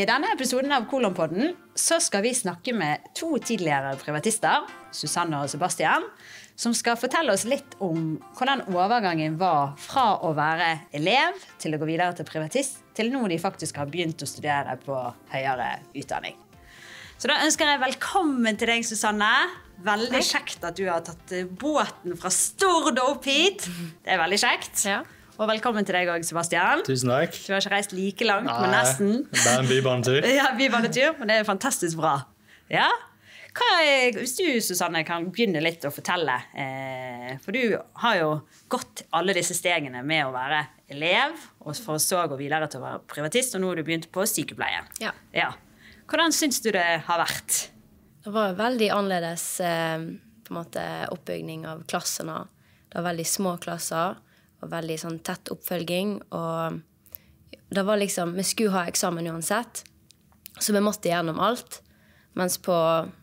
I denne episoden av Kolonpodden så skal vi snakke med to tidligere privatister, Susanne og Sebastian, som skal fortelle oss litt om hvordan overgangen var fra å være elev til å gå videre til privatist, til nå de faktisk har begynt å studere på høyere utdanning. Så da ønsker jeg velkommen til deg, Susanne. Veldig kjekt at du har tatt båten fra Stord og opp hit. Det er veldig kjekt. Ja. Og velkommen til deg òg, Sebastian. Tusen takk. Du har ikke reist like langt, men nesten. Det Bare en bybanetur. Ja, bybanetur, men det er fantastisk bra. Ja? Hva er, hvis du, Susanne, kan begynne litt å fortelle. Eh, for du har jo gått alle disse stegene med å være elev, og for så å gå videre til å være privatist, og nå har du begynt på sykepleie. Ja. Ja. Hvordan syns du det har vært? Det var veldig annerledes eh, på en måte oppbygning av klassene. Det var veldig små klasser og veldig sånn tett oppfølging. Og det var liksom Vi skulle ha eksamen uansett, så vi måtte gjennom alt. Mens på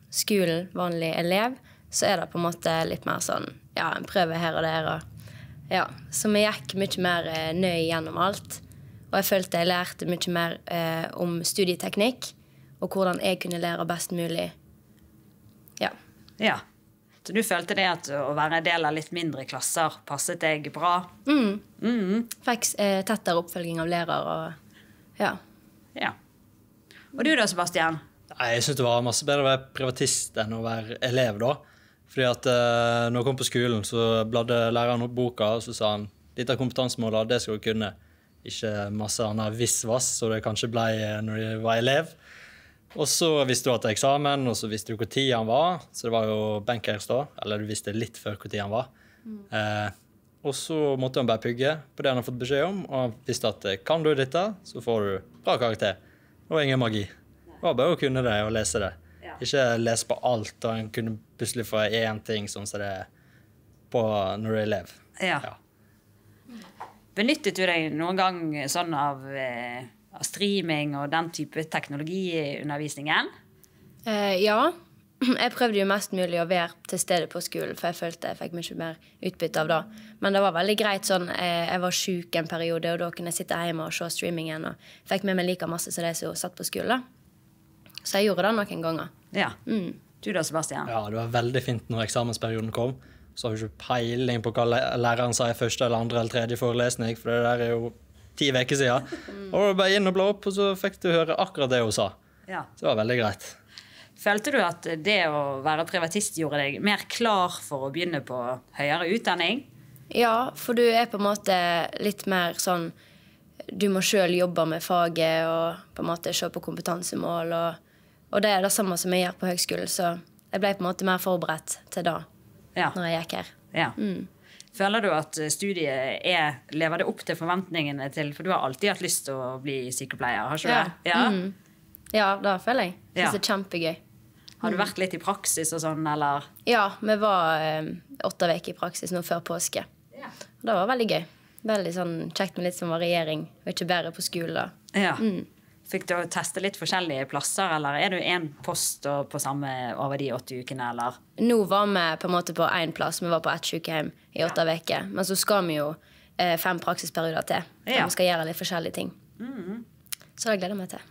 skolen, vanlig elev, så er det på en måte litt mer sånn Ja, en prøve her og der. Og, ja. Så vi gikk mye mer eh, nøye gjennom alt. Og jeg følte jeg lærte mye mer eh, om studieteknikk og hvordan jeg kunne lære best mulig. Ja. Ja. Så du følte det at å være en del av litt mindre klasser passet deg bra? Fikk eh, tettere oppfølging av lærer og ja. Ja. Og du da, Sebastian? Nei, Jeg syns det var masse bedre å være privatist enn å være elev, da. Fordi at eh, når jeg kom på skolen, så bladde læreren opp boka, og så sa han dette av kompetansemålet, det skal du kunne. Ikke masse annet visvas, så det kanskje ble eh, når jeg var elev. Og så visste du at det er eksamen, og så visste du når han var. Så det var jo bankers da. Eller du visste litt før når han var. Eh, og så måtte han bare pugge på det han har fått beskjed om, og han visste at eh, kan du dette, så får du bra karakter. Og ingen magi. Det var bare å kunne det og lese det. Ja. Ikke lese på alt, og en kunne plutselig få én ting, sånn som det er på når du er elev. Ja. Ja. Benyttet du deg noen gang sånn av, eh, av streaming og den type teknologi i undervisningen? Eh, ja. Jeg prøvde jo mest mulig å være til stede på skolen, for jeg følte jeg fikk mye mer utbytte av det. Men det var veldig greit sånn eh, Jeg var sjuk en periode, og da kunne jeg sitte hjemme og se streamingen. Og fikk med meg like masse som de som satt på skolen. da. Så jeg gjorde det noen ganger. Ja. Du da, Sebastian? Ja, det var veldig fint når eksamensperioden kom. Så har du ikke peiling på hva læreren sa i første eller andre eller tredje forelesning, for det der er jo ti uker siden. Og du var bare inn og bla opp, og så fikk du høre akkurat det hun sa. Ja. Så det var veldig greit. Følte du at det å være privatist gjorde deg mer klar for å begynne på høyere utdanning? Ja, for du er på en måte litt mer sånn Du må sjøl jobbe med faget og på en måte se på kompetansemål. Og, og det er det samme som jeg gjør på høgskolen, så jeg ble på en måte mer forberedt til det Ja. når jeg gikk her. ja. Føler du at studiet er, lever det opp til forventningene til For du har alltid hatt lyst til å bli sykepleier, har ikke du Ja. det? Ja. Mm. Ja, det føler jeg. Syns Ja. det er kjempegøy. Har du vært litt i praksis og sånn, eller? Ja, vi var eh, åtte uker i praksis nå før påske. Og det var veldig gøy. Veldig sånn kjekt med litt sånn variering, og ikke bare på skolen. Ja. Ja. Fikk du teste litt forskjellige plasser, eller er du én post på samme over de åtte ukene, eller? Nå var vi på en måte på én plass. Vi var på ett sykehjem i åtte uker. Men så skal vi jo eh, fem praksisperioder til. Ja. vi skal gjøre litt forskjellige ting. Så det gleder jeg meg til.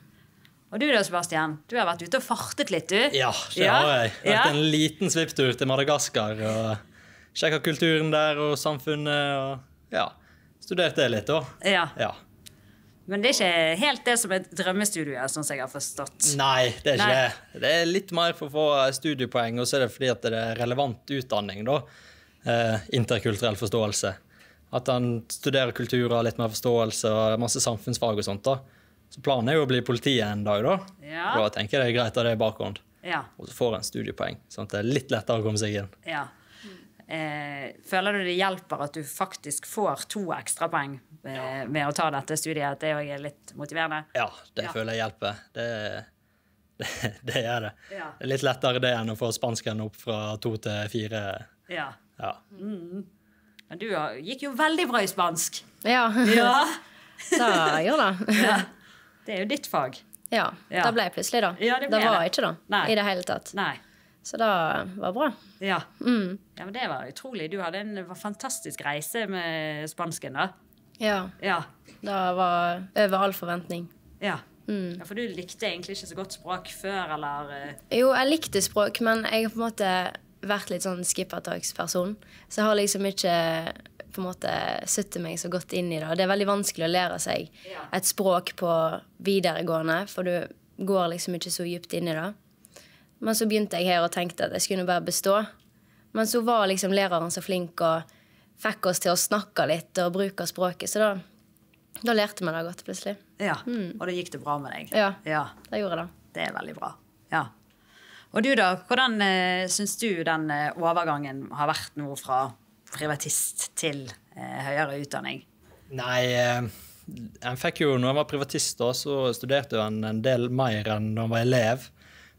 Og du da, Sebastian? Du har vært ute og fartet litt, du? Ja, det Ja. har jeg. Vært Ja. en liten svipptur til Madagaskar og sjekka kulturen der og samfunnet og ja, studert det litt, da. Ja. Ja. Men det er ikke helt det som er drømmestudiet, sånn som jeg har forstått. Nei, det er ikke Nei. det. Det er litt mer for å få studiepoeng, og så er det fordi at det er relevant utdanning, da. Eh, interkulturell forståelse. At han studerer kultur og har litt mer forståelse og masse samfunnsfag og sånt. da. Så planen er jo å bli politi en dag, da. Ja. Da tenker jeg det er greit å ha det i bakhånd. Ja. Og så får en studiepoeng, sånn at det er litt lettere å komme seg inn. ja. Eh, føler du det hjelper at du faktisk får to ekstrapoeng eh, med å ta dette studiet? At det òg er litt motiverende? Ja, det Ja. føler jeg hjelper. Det, det, det gjør det. Ja. Det er litt lettere det enn å få spansken opp fra to til fire. Ja. Ja. Men du har- gikk jo veldig bra i spansk. Ja, Ja. det gjør det. ja. Det er jo ditt fag. Ja, Ja. Da ble plutselig, da. Ja, det det var det. ikke da, Nei. i det hele tatt. Nei. Så det var bra. Ja. Mm. ja, men det var utrolig. Du hadde en fantastisk reise med spansken, da. Ja, Ja. det var over all forventning. Ja. Ja, For du likte egentlig ikke så godt språk før, eller? eh, Jo, jeg likte språk, men jeg har på en måte vært litt sånn skippertaksperson. Så jeg har liksom ikke på en måte sittet meg så godt inn i det. Og det er veldig vanskelig å lære seg et språk på videregående, for du går liksom ikke så dypt inn i det. Men så begynte jeg her og tenkte at jeg skulle bare bestå. Men så var liksom læreren så flink og fikk oss til å snakke litt og bruke språket, så da, da lærte vi det godt plutselig. Ja. Og da gikk det bra med deg? Ja. ja. Da gjorde jeg det. Det er veldig bra. Ja. Og du, da? Hvordan eh, syns du den eh, overgangen har vært nå fra privatist til eh, høyere utdanning? Nei, eh, en fikk jo, når en var privatist, da, så studerte en en del mer enn når en var elev.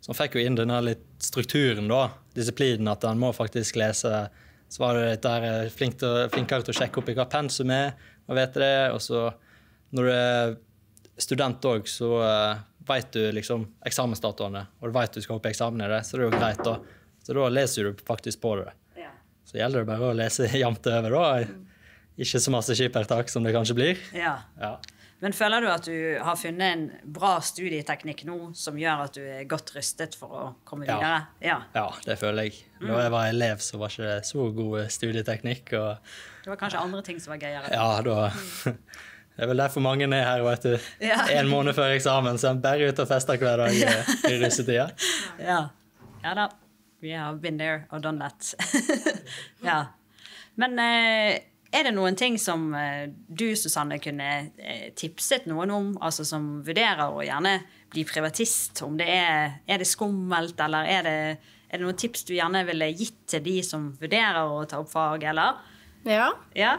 Så han fikk jo inn denne litt strukturen, da. Disiplinen, at han må faktisk lese. Så var det der eh, flink til, flinkere til å sjekke opp i hva pensum er, og vet det. Og så når du er student òg, så uh, veit du liksom eksamensdatoene, og du veit du skal opp i eksamen i det, så det er jo greit, da. Så da leser du faktisk på det. Ja. Så gjelder det bare å lese jevnt over, da. Ikke så masse skippertak som det kanskje blir. ja. Ja. Men føler du at du har funnet en bra studieteknikk nå som gjør at du er godt rustet for å komme videre? Ja. Ja, det føler jeg. Da jeg var elev, så var ikke det så god studieteknikk. Og Det var kanskje andre ting som var gøyere? ja, da Det er vel derfor mange er her, vet du. Ja. En måned før eksamen, så er bare ute og fester hver dag eh, i russetida. Ja. ja da. We have been there og done that. ja. Men eh, er det noen ting som eh, du, Susanne, kunne eh, tipset noen om, altså som vurderer å gjerne bli privatist? Om det er, er det skummelt, eller er det, er det noen tips du gjerne ville gitt til de som vurderer å ta opp fag, eller? Ja. Ja?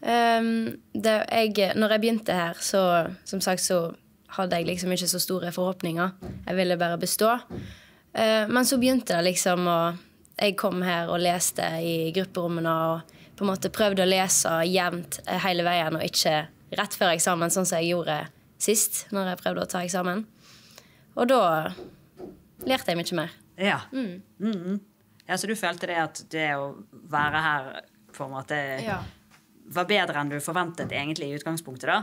Um, det, jeg, når jeg begynte her, så som sagt så hadde jeg liksom ikke så store forhåpninger. Jeg ville bare bestå. Uh, men så begynte det liksom å Jeg kom her og leste i grupperommene og på en måte prøvde å lese jevnt eh, hele veien og ikke rett før eksamen, sånn som jeg gjorde sist når jeg prøvde å ta eksamen. Og da lærte jeg mye mer. Ja. Mhm. ja. Så du følte det at det å være her på en måte var bedre enn du forventet egentlig i utgangspunktet, da?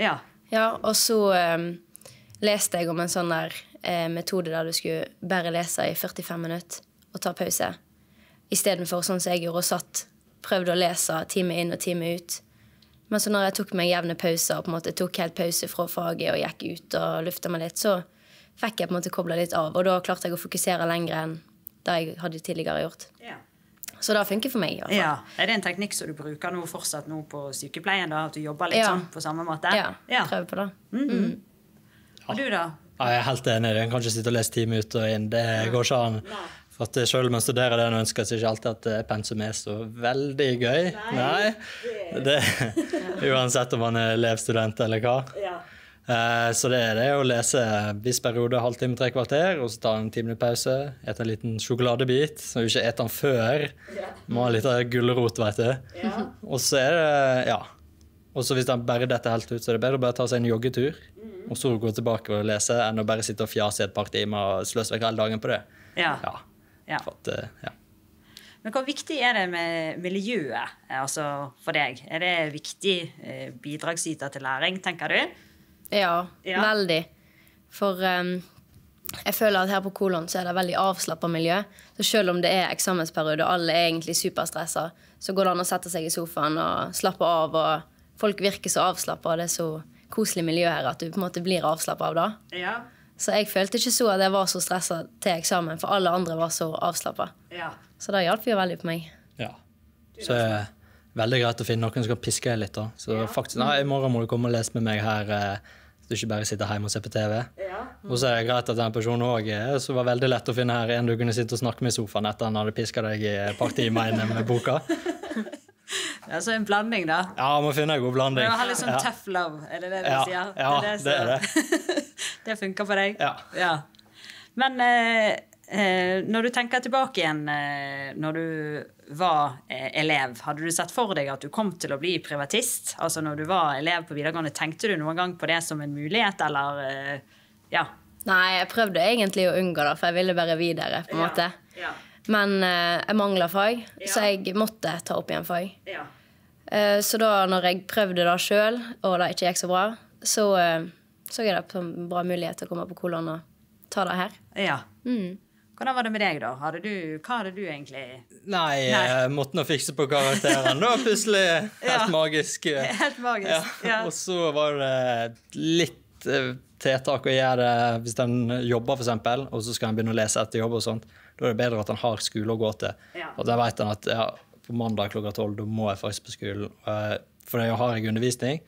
Ja. Ja, og så um, leste jeg om en sånn der eh, metode der du skulle bare lese i 45 minutter og ta pause. Istedenfor sånn som jeg gjorde og satt, prøvde å lese time inn og time ut. Men så når jeg tok meg jevne pauser og på en måte tok helt pause fra faget og gikk ut og lufta meg litt, så fikk jeg på en måte kobla litt av. Og da klarte jeg å fokusere lenger enn det jeg hadde tidligere gjort. Ja. Så det funker for meg. i hvert fall. ja. Er det en teknikk som du bruker nå fortsatt nå på sykepleien? da, At du jobber litt Ja. sånn på samme måte? Ja, ja. Prøver på det. Og du, da? Ja, jeg er helt enig. En kan ikke sitte og lese time ut og inn. Det går ikke an. For at Selv om en studerer det en ønsker, så er det ikke alltid at eh, pensum er så veldig gøy. Nei. Det, uansett om man er elevstudent eller hva. Ja. Eh, Så det er det å lese viss periode, halvtime, tre kvarter, og så ta en ti minutter pause. Ete en liten sjokoladebit, så du ikke spiser den før. Må ha litt av gulrot, vet du. Og så er det Ja. Og så hvis den bare detter helt ut, så er det bedre å bare ta seg en joggetur, og så gå tilbake og lese, enn å bare sitte og fjase i et par timer og sløse vekk hele dagen på det. Ja. Ja. Ja. For at, eh, ja. Men hvor viktig er det med miljøet altså for deg? Er det viktig eh, bidragsyter til læring, tenker du? Ja, Ja. veldig. For um, jeg føler at her på Kolon så er det veldig avslappa miljø. Så selv om det er eksamensperiode og alle er egentlig superstressa, så går det an å sette seg i sofaen og slappe av. Og folk virker så avslappa, og det er så koselig miljø her at du på en måte blir avslappa av det. Ja. Så jeg følte ikke så at jeg var så stressa til eksamen, for alle andre var så avslappa. ja. Så det hjalp jo veldig på meg. ja. Så det er veldig greit å finne noen som kan piske deg litt. da. Så faktisk, nei, I morgen må du komme og lese med meg her, eh, så du ikke bare sitter hjemme og ser på TV. Og så er det greit at den personen òg er var veldig lett å finne her en du kunne sitte og snakke med i sofaen etter han hadde piska deg i et par timer inne med boka. Altså en blanding, da. Ja, må finne en god blanding. Du ha litt sånn Ja. tough love, er det det du Ja, sier? ja, som- det er det funker for deg? Ja. Men eh, eh, når du tenker tilbake igjen eh, når du var eh, elev, hadde du sett for deg at du kom til å bli privatist? Altså når du var elev på videregående, tenkte du noen gang på det som en mulighet, eller eh, Ja. Nei, jeg prøvde egentlig å unngå det, for jeg ville bare videre. på en måte. Ja. Men eh, jeg mangla fag, Ja. så jeg måtte ta opp igjen fag. Ja. Eh, så da når jeg prøvde det sjøl, og det ikke gikk så bra, så, eh, så jeg det som en bra mulighet til å komme på kolon og ta det her. Ja. Mm. Hvordan var det med deg, da? Hadde du, hva hadde du egentlig Nei, Nei. jeg måtte nå fikse på karakteren. Da plutselig helt Ja. magisk. eh, Helt magisk. Ja. Ja. Og så var det litt eh, tiltak å gjøre hvis en jobber, f.eks., og så skal en begynne å lese etter jobb og sånt. Da er det bedre at en har skole å gå til. Ja. Og da vet en at ja, på mandag klokka tolv da må jeg faktisk på skolen. Eh, For da har jeg undervisning,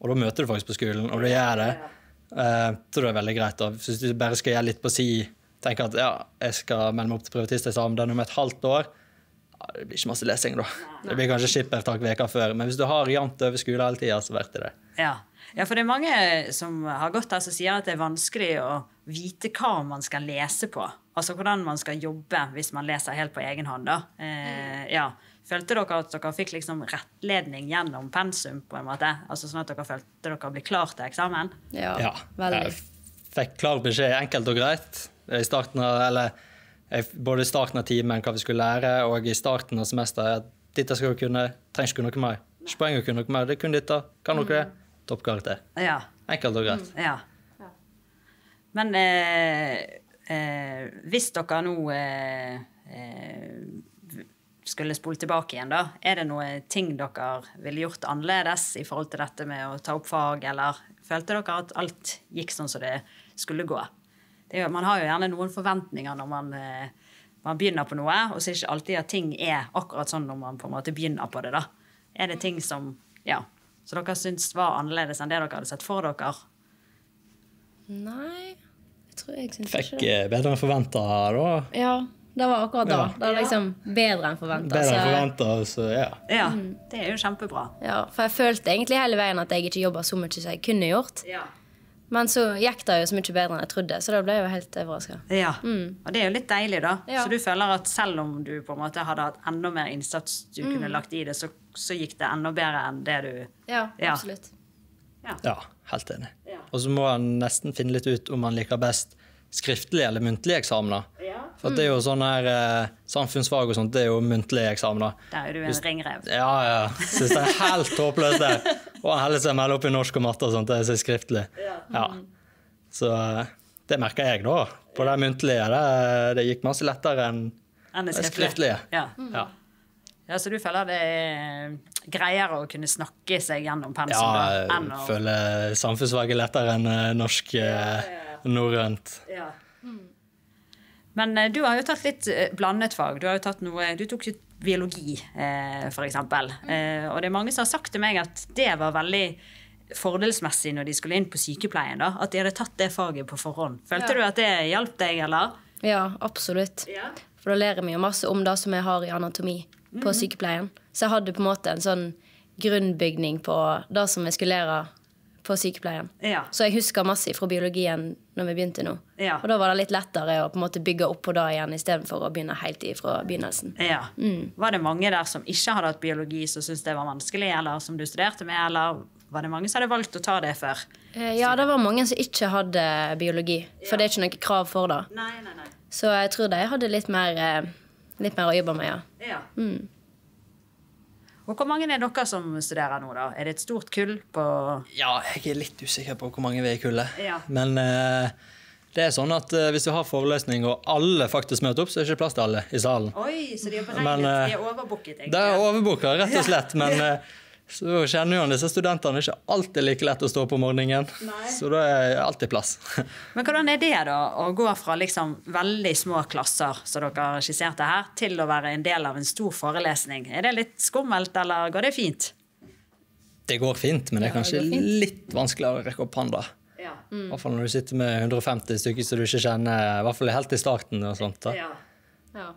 og da møter du faktisk på skolen, og da gjør jeg det. Eh, Så det er veldig greit. da. Hvis du bare skal gjøre litt på si, tenker at ja, jeg skal melde meg opp til privatisteksamen den om et halvt år, ja, det blir ikke masse lesing da. Det blir kanskje skippertak veka før, men hvis du har jevnt over skole hele tida, så blir det det. Ja. ja, for det er mange som har gått her som sier at det er vanskelig å vite hva man skal lese på. Altså hvordan man skal jobbe hvis man leser helt på egen hånd. da. Eh, ja. Følte dere at dere fikk liksom rettledning gjennom pensum? på en måte? Altså Sånn at dere følte dere ble klar til eksamen? Ja, Ja, veldig. jeg fikk klar beskjed, enkelt og greit. I starten av, eller, både i starten av timen hva vi skulle lære, og i starten av semesteret at dette skal du kunne, trenger ikke noe mer. Ikke poeng å kunne noe mer, det er kun dette. Kan dere det? Toppkarakter. Ja. Enkelt og greit. ja. Men eh, eh, hvis dere nå eh, eh, skulle spole tilbake igjen, da, er det noe ting dere ville gjort annerledes i forhold til dette med å ta opp fag, eller følte dere at alt gikk sånn som det skulle gå? Det man har jo gjerne noen forventninger når man, eh, man begynner på noe, og så er det ikke alltid at ting er akkurat sånn når man på en måte begynner på det. da. Er det ting som ja, så dere syns var annerledes enn det dere hadde sett for dere? Nei, jeg tror jeg syns ikke det. Fikk bedre enn forventa da. Ja, det var akkurat da. Ja. Det var liksom bedre enn forventa. Bedre enn forventa, så ja. Ja, det er jo kjempebra. Ja, for jeg følte egentlig hele veien at jeg ikke jobba så mye som jeg kunne gjort. Ja. Men så gikk det jo så mye bedre enn jeg trodde, så da ble jeg jo helt overraska. Ja, og det er jo litt deilig, da. Ja. Så du føler at selv om du på en måte hadde hatt enda mer innsats du kunne lagt i det, så, så gikk det enda bedre enn det du Ja, Ja. absolutt. Ja, helt enig. Ja. Og så må en nesten finne litt ut om man liker best skriftlige eller muntlige eksamener. For det er jo sånn her eh, Samfunnsfag og sånt, det er jo muntlige eksamener. Der er du en ringrev. Ja, ja. Syns det er helt håpløst, det. Og heller seg melder opp i norsk og matte og sånt. Det er så skriftlig. Ja. Så eh, det merker jeg, da. På det muntlige. Det, det gikk masse lettere enn en det skriftlige. Ja. Ja. ja, så du føler det er greiere å kunne snakke seg gjennom pensum Ja, jeg enn føler samfunnsfag er lettere enn norsk. norsk eh, norrønt. Ja. Men eh, du har jo tatt litt eh, blandet fag. Du har jo tatt noe Du tok jo biologi, eh, for eksempel. Eh, og det er mange som har sagt til meg at det var veldig fordelsmessig når de skulle inn på sykepleien. da, At de hadde tatt det faget på forhånd. Følte Ja. du at det hjalp deg, eller? Ja, absolutt. For da lærer vi jo masse om det som jeg har i anatomi på sykepleien. Så jeg hadde på en måte en sånn grunnbygning på det som jeg skulle lære på sykepleien. Ja. Så jeg husker masse fra biologien når vi begynte nå. Ja. Og da var det litt lettere å på en måte bygge opp på det igjen istedenfor å begynne helt ifra begynnelsen. Ja. Var det mange der som ikke hadde hatt biologi, som syntes det var vanskelig, eller som du studerte med, eller var det mange som hadde valgt å ta det før? Eh, Ja, det var mange som ikke hadde biologi, for det er ikke noe krav for det. Nei, nei, nei. Så jeg tror de hadde litt mer, eh, litt mer å jobbe med, ja. Ja. Og hvor mange er dere som studerer nå, da? Er det et stort kull på Ja, jeg er litt usikker på hvor mange vi er i kullet. Ja. Men eh, det er sånn at eh, hvis du har forelesning og alle faktisk møter opp, så er det ikke plass til alle i salen. Oi, så de er beregnet. Men, eh, de er overbooket, egentlig. Det er overbooka, rett og slett. Men eh, så kjenner jo han disse studentene ikke alltid like lett å stå på om morgenen. Så da er alltid plass. Men hvordan er det, da, å gå fra liksom veldig små klasser, som dere har skissert det her, til å være en del av en stor forelesning? Er det litt skummelt, eller går det fint? Det går fint, men det er Ja, det kanskje litt vanskeligere å rekke opp hånda. Ja. I hvert fall når du sitter med 150 stykker som du ikke kjenner, i hvert fall helt i starten. og sånt da. Ja, ja.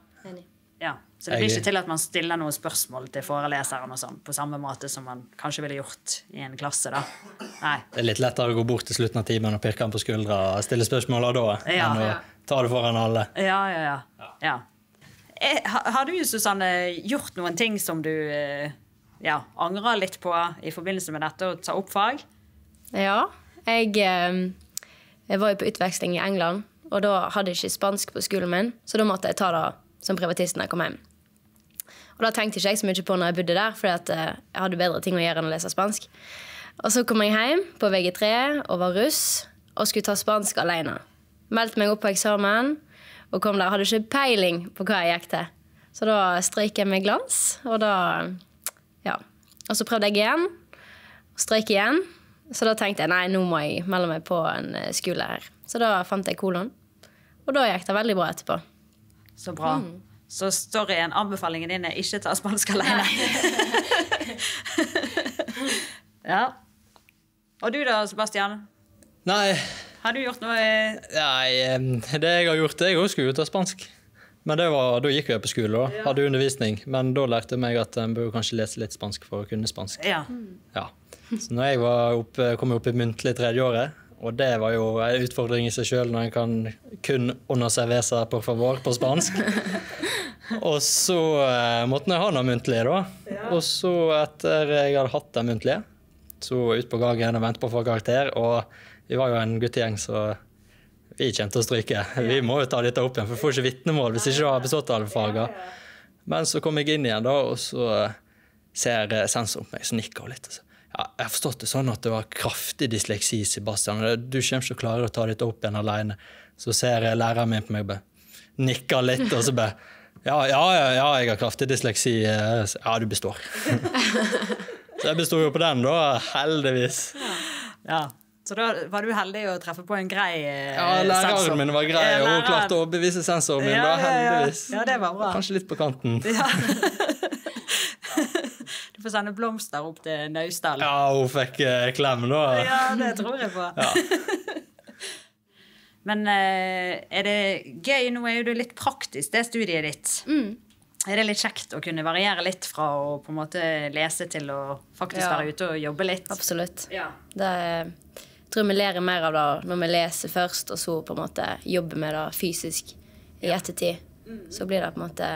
Så det blir ikke til at man stiller noen spørsmål til foreleseren og sånn, på samme måte som man kanskje ville gjort i en klasse, da? Nei. Det er litt lettere å gå bort til slutten av timen og pirke han på skuldra og stille spørsmål da, Ja. enn å ta det foran alle. Ja, ja, ja. ja. Eh, Har du, Susanne, gjort noen ting som du eh, ja, angrer litt på i forbindelse med dette å ta opp fag? Ja, jeg, eh, jeg var jo på utveksling i England, og da hadde jeg ikke spansk på skolen min, så da måtte jeg ta det som privatist når jeg kom hjem. Og da tenkte ikke jeg så mye på når jeg bodde der, for jeg hadde bedre ting å gjøre enn å lese spansk. Og så kom jeg hjem på VG3 og var russ, og skulle ta spansk alene. Meldte meg opp på eksamen og kom der. Hadde ikke peiling på hva jeg gikk til. Så da strøyk jeg med glans, og da Ja. Og så prøvde jeg igjen. Strøyk igjen. Så da tenkte jeg nei, nå må jeg melde meg på en eh, skole her. Så da fant jeg kolon. Og da gikk det veldig bra etterpå. Så bra. Så storyen, anbefalingen din er ikke ta spansk alene. ja. Og du da, Sebastian? Nei, Har du gjort noe nei, det jeg har gjort, jeg òg skulle ut av spansk. Men det var, da gikk jeg på skole og hadde undervisning. Men da lærte jeg meg at en bør kanskje lese litt spansk for å kunne spansk. Ja. Ja. Så når jeg var oppe, kom opp i muntlig tredje året, og det var jo en utfordring i seg sjøl når en kan kun under cerveza por favor på spansk. og så eh, måtte jeg ha noe muntlig, da. Og så, etter jeg hadde hatt den muntlige, så ut på gangen og vente på å få karakter. Og vi var jo en guttegjeng, så vi til å stryke. Vi må jo ta dette opp igjen, for vi får ikke vitnemål hvis ikke du har bestått alle fagene. Men så kom jeg inn igjen, da, og så eh, ser eh, sensoren på meg, så nikker hun litt. Og så, ja, jeg har forstått det sånn at det var kraftig dysleksi, Sebastian. og Du kommer ikke til å klare å ta dette opp igjen alene. Så ser læreren min på meg, bare nikker litt, og så bare ja, ja, ja, ja, jeg har kraftig dysleksi. eh, Ja, du består. så jeg besto jo på den, da, heldigvis. ja. Så da var du heldig å treffe på en grei sensor. Ja, Læreren sensor. min var grei, og hun klarte å overbevise sensoren min, Ja, da, ja, ja. heldigvis. Ja, det var bra. Kanskje litt på kanten. Ja. du får sende blomster opp til Naustdal. Ja, hun fikk eh, klem, da. Ja, det tror jeg på. Men eh, er det gøy? Nå er jo det litt praktisk, det studiet ditt. Er det litt kjekt å kunne variere litt fra å på en måte lese til å faktisk Ja. være ute og jobbe litt? Absolutt. Ja. Det jeg tror vi lærer mer av det når vi leser først, og så på en måte jobber med det fysisk i ettertid. Så blir det på en måte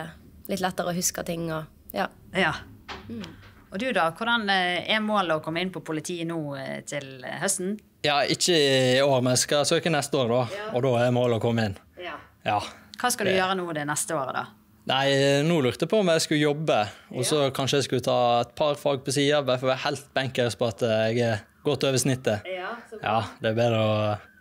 litt lettere å huske ting og ja. ja. Og du, da? Hvordan eh, er målet å komme inn på politiet nå eh, til høsten? Ja, ikke i år, men jeg skal søke neste år, da. Og da er målet å komme inn. Ja. Ja. Hva skal du gjøre nå det neste året, da? Nei, nå lurte jeg på om jeg skulle jobbe, og så kanskje jeg skulle ta et par fag på sida, bare for å være helt bankers på at jeg er godt over snittet. Ja, Ja, det er bedre å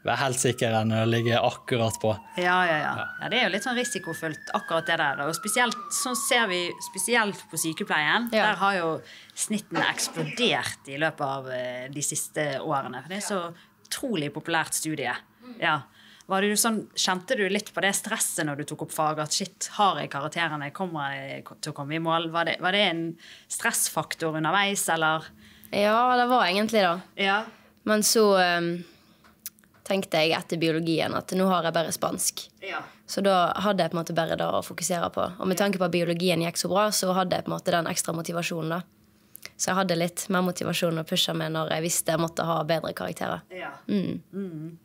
være helt sikker enn å ligge akkurat på. Ja, ja, ja. ja det er jo litt sånn risikofullt, akkurat det der. Og spesielt, sånn ser vi spesielt på sykepleien. Ja. Der har jo snittene eksplodert i løpet av eh, de siste årene. For det er så utrolig populært studie. Ja. Var det jo sånn, kjente du litt på det stresset når du tok opp fag? At shit, har jeg karakterene? Kommer jeg til å komme i mål? Var det, var det en stressfaktor underveis, eller? Ja, det var egentlig det. Ja. Men så um, tenkte jeg etter biologien at nå har jeg bare spansk. Ja. Så da hadde jeg på en måte bare det å fokusere på. Og med tanke på at biologien gikk så bra, så hadde jeg på en måte den ekstra motivasjonen. da. Så jeg hadde litt mer motivasjon å pushe med når jeg visste jeg måtte ha bedre karakterer. Ja. Mm.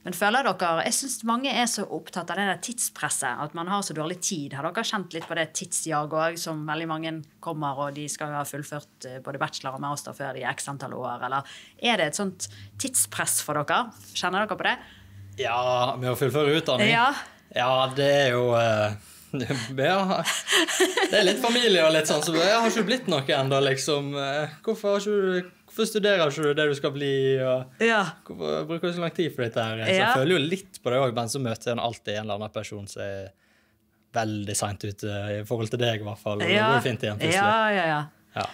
Men føler dere Jeg syns mange er så opptatt av det der tidspresset. At man har så dårlig tid. Har dere kjent litt på det tidsjaget òg, som veldig mange kommer, og de skal ha fullført eh, både bachelor og master før de er x antall år, eller er det et sånt tidspress for dere? Kjenner dere på det? Ja, med å fullføre utdanning? Ja. Ja, det er jo eh, ja, Det er litt familie og litt sånn så Jeg har ikke blitt noe ennå, liksom. Eh, Hvorfor, har ikke du, hvorfor studerer ikke du det du skal bli? Og Ja. hvorfor bruker du så lang tid for dette? her? Så jeg føler jo litt på det òg, men så møter jeg alltid en eller annen person som er veldig seint ute i forhold til deg, i hvert fall. Og det går fint igjen plutselig. Ja, ja, ja. Ja.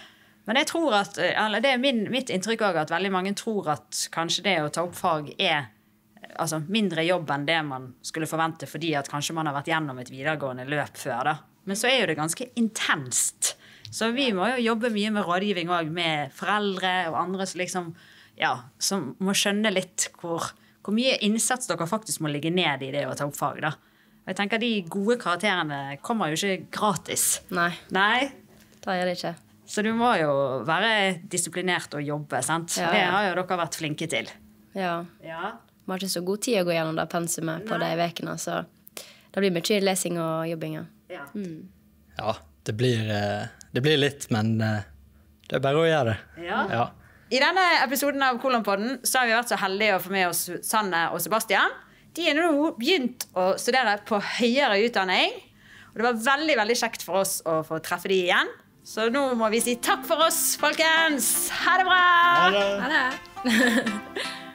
Men jeg tror at, eller det er min, mitt inntrykk òg, at veldig mange tror at kanskje det å ta opp fag er altså, mindre jobb enn det man skulle forvente, fordi at kanskje man har vært gjennom et videregående løp før. da. Men så er jo det ganske intenst. Så vi må jo jobbe mye med rådgivning òg, med foreldre og andre som liksom ja, som må skjønne litt hvor, hvor mye innsats dere faktisk må ligge ned i det å ta opp fag. da. Og jeg tenker De gode karakterene kommer jo ikke gratis. Nei, Nei, Da gjør det ikke. så du må jo være disiplinert og jobbe, sant? Ja, Det har jo dere vært flinke til. Ja. Ja. Vi har ikke så god tid å gå gjennom det pensumet på de ukene, så det blir mye lesing og jobbing. ja. ja, det blir, eh, det blir litt, men eh, det er bare å gjøre det. Ja. Ja. I denne episoden av Kolonpodden så har vi vært så heldige å få med oss Sanne og Sebastian. De har nå begynt å studere på høyere utdanning. Og det var veldig veldig kjekt for oss å få treffe de igjen. Så nå må vi si takk for oss, folkens. Ha det bra! Ha det. Ha det.